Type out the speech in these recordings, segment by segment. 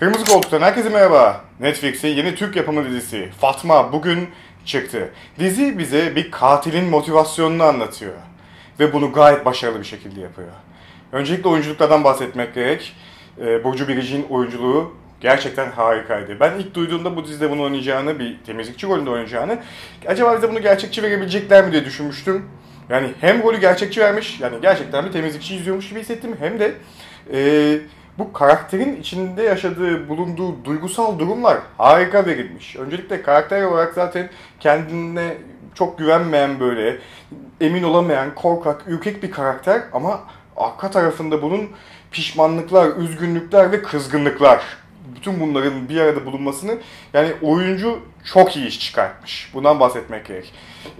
Kırmızı Koltuk'tan herkese merhaba. Netflix'in yeni Türk yapımı dizisi Fatma bugün çıktı. Dizi bize bir katilin motivasyonunu anlatıyor. Ve bunu gayet başarılı bir şekilde yapıyor. Öncelikle oyunculuklardan bahsetmek gerek. Ee, Burcu Biricik'in oyunculuğu gerçekten harikaydı. Ben ilk duyduğumda bu dizide bunu oynayacağını, bir temizlikçi rolünde oynayacağını, acaba bize bunu gerçekçi verebilecekler mi diye düşünmüştüm. Yani hem rolü gerçekçi vermiş, yani gerçekten bir temizlikçi izliyormuş gibi hissettim. Hem de e, bu karakterin içinde yaşadığı, bulunduğu duygusal durumlar harika verilmiş. Öncelikle karakter olarak zaten kendine çok güvenmeyen böyle, emin olamayan, korkak, ürkek bir karakter ama arka tarafında bunun pişmanlıklar, üzgünlükler ve kızgınlıklar. Bütün bunların bir arada bulunmasını yani oyuncu çok iyi iş çıkartmış. Bundan bahsetmek gerek.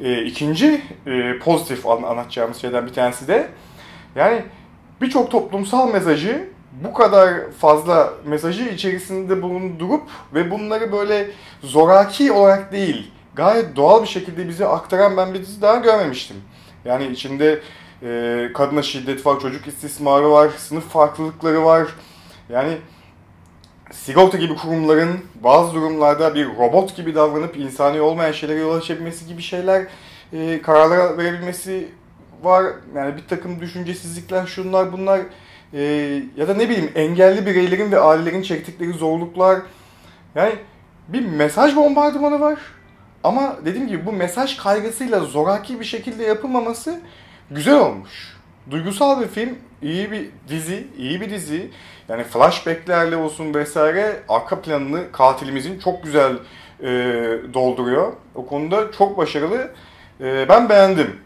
E, ikinci e, pozitif anlatacağımız şeyden bir tanesi de yani birçok toplumsal mesajı bu kadar fazla mesajı içerisinde bulundurup ve bunları böyle zoraki olarak değil, gayet doğal bir şekilde bize aktaran ben bir dizi daha görmemiştim. Yani içinde e, kadına şiddet var, çocuk istismarı var, sınıf farklılıkları var. Yani sigorta gibi kurumların bazı durumlarda bir robot gibi davranıp insani olmayan şeylere yol açabilmesi gibi şeyler, e, kararlar verebilmesi var. Yani bir takım düşüncesizlikler, şunlar bunlar e, ya da ne bileyim engelli bireylerin ve ailelerin çektikleri zorluklar. Yani bir mesaj bombardımanı var. Ama dediğim gibi bu mesaj kaygısıyla zoraki bir şekilde yapılmaması güzel olmuş. Duygusal bir film, iyi bir dizi, iyi bir dizi. Yani flashbacklerle olsun vesaire arka planını katilimizin çok güzel e, dolduruyor. O konuda çok başarılı. E, ben beğendim.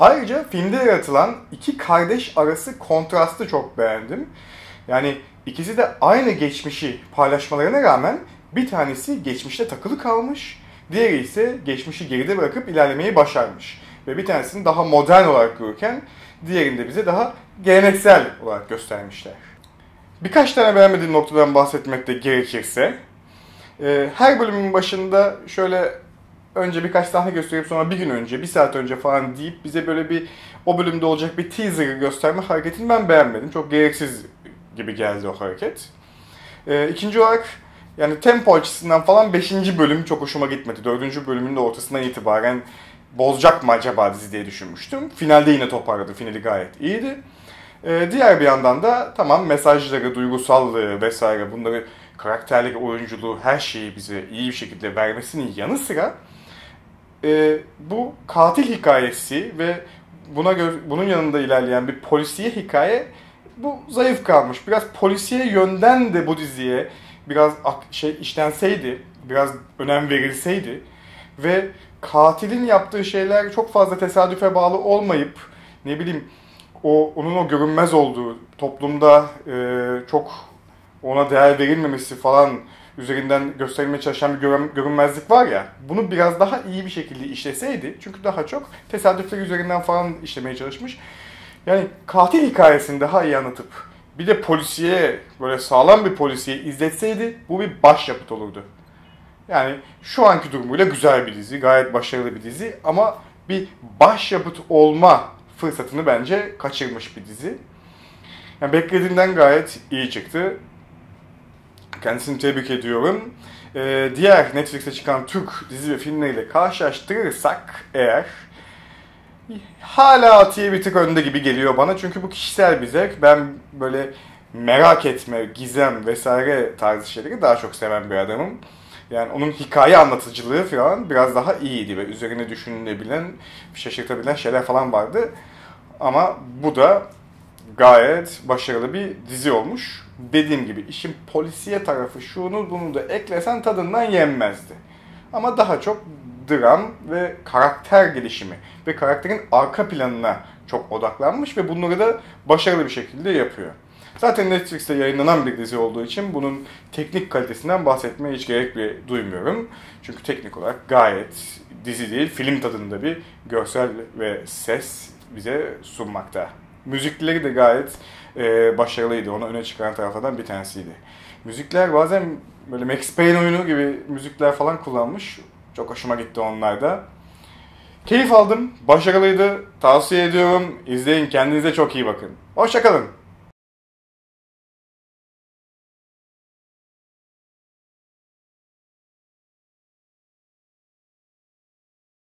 Ayrıca filmde yaratılan iki kardeş arası kontrastı çok beğendim. Yani ikisi de aynı geçmişi paylaşmalarına rağmen bir tanesi geçmişte takılı kalmış, diğeri ise geçmişi geride bırakıp ilerlemeyi başarmış. Ve bir tanesini daha modern olarak görürken diğerini de bize daha geleneksel olarak göstermişler. Birkaç tane beğenmediğim noktadan bahsetmek de gerekirse, e, her bölümün başında şöyle önce birkaç sahne gösterip sonra bir gün önce, bir saat önce falan deyip bize böyle bir o bölümde olacak bir teaser gösterme hareketini ben beğenmedim. Çok gereksiz gibi geldi o hareket. Ee, ikinci olarak yani tempo açısından falan 5. bölüm çok hoşuma gitmedi. 4. bölümün de ortasından itibaren bozacak mı acaba dizi diye düşünmüştüm. Finalde yine toparladı. Finali gayet iyiydi. Ee, diğer bir yandan da tamam mesajları, duygusallığı vesaire bunları karakterlik oyunculuğu her şeyi bize iyi bir şekilde vermesinin yanı sıra e, bu katil hikayesi ve buna bunun yanında ilerleyen bir polisiye hikaye bu zayıf kalmış. Biraz polisiye yönden de bu diziye biraz şey işlenseydi, biraz önem verilseydi ve katilin yaptığı şeyler çok fazla tesadüfe bağlı olmayıp ne bileyim o onun o görünmez olduğu toplumda e, çok ona değer verilmemesi falan üzerinden gösterilmeye çalışan bir görünmezlik var ya, bunu biraz daha iyi bir şekilde işleseydi, çünkü daha çok tesadüfler üzerinden falan işlemeye çalışmış. Yani katil hikayesini daha iyi anlatıp bir de polisiye, böyle sağlam bir polisiye izletseydi bu bir başyapıt olurdu. Yani şu anki durumuyla güzel bir dizi, gayet başarılı bir dizi ama bir başyapıt olma fırsatını bence kaçırmış bir dizi. Yani beklediğinden gayet iyi çıktı. Kendisini tebrik ediyorum. Ee, diğer Netflix'te çıkan Türk dizi ve filmleriyle karşılaştırırsak eğer hala Atiye bir tık önde gibi geliyor bana. Çünkü bu kişisel bir zevk. Ben böyle merak etme, gizem vesaire tarzı şeyleri daha çok seven bir adamım. Yani onun hikaye anlatıcılığı falan biraz daha iyiydi ve üzerine düşünülebilen, şaşırtabilen şeyler falan vardı. Ama bu da gayet başarılı bir dizi olmuş. Dediğim gibi işin polisiye tarafı şunu bunu da eklesen tadından yenmezdi. Ama daha çok dram ve karakter gelişimi ve karakterin arka planına çok odaklanmış ve bunları da başarılı bir şekilde yapıyor. Zaten Netflix'te yayınlanan bir dizi olduğu için bunun teknik kalitesinden bahsetmeye hiç gerek bile duymuyorum. Çünkü teknik olarak gayet dizi değil, film tadında bir görsel ve ses bize sunmakta. Müzikleri de gayet e, başarılıydı. Onu öne çıkaran taraflardan bir tanesiydi. Müzikler bazen böyle Max Payne oyunu gibi müzikler falan kullanmış. Çok hoşuma gitti onlar da. Keyif aldım. Başarılıydı. Tavsiye ediyorum. İzleyin. Kendinize çok iyi bakın. Hoşçakalın.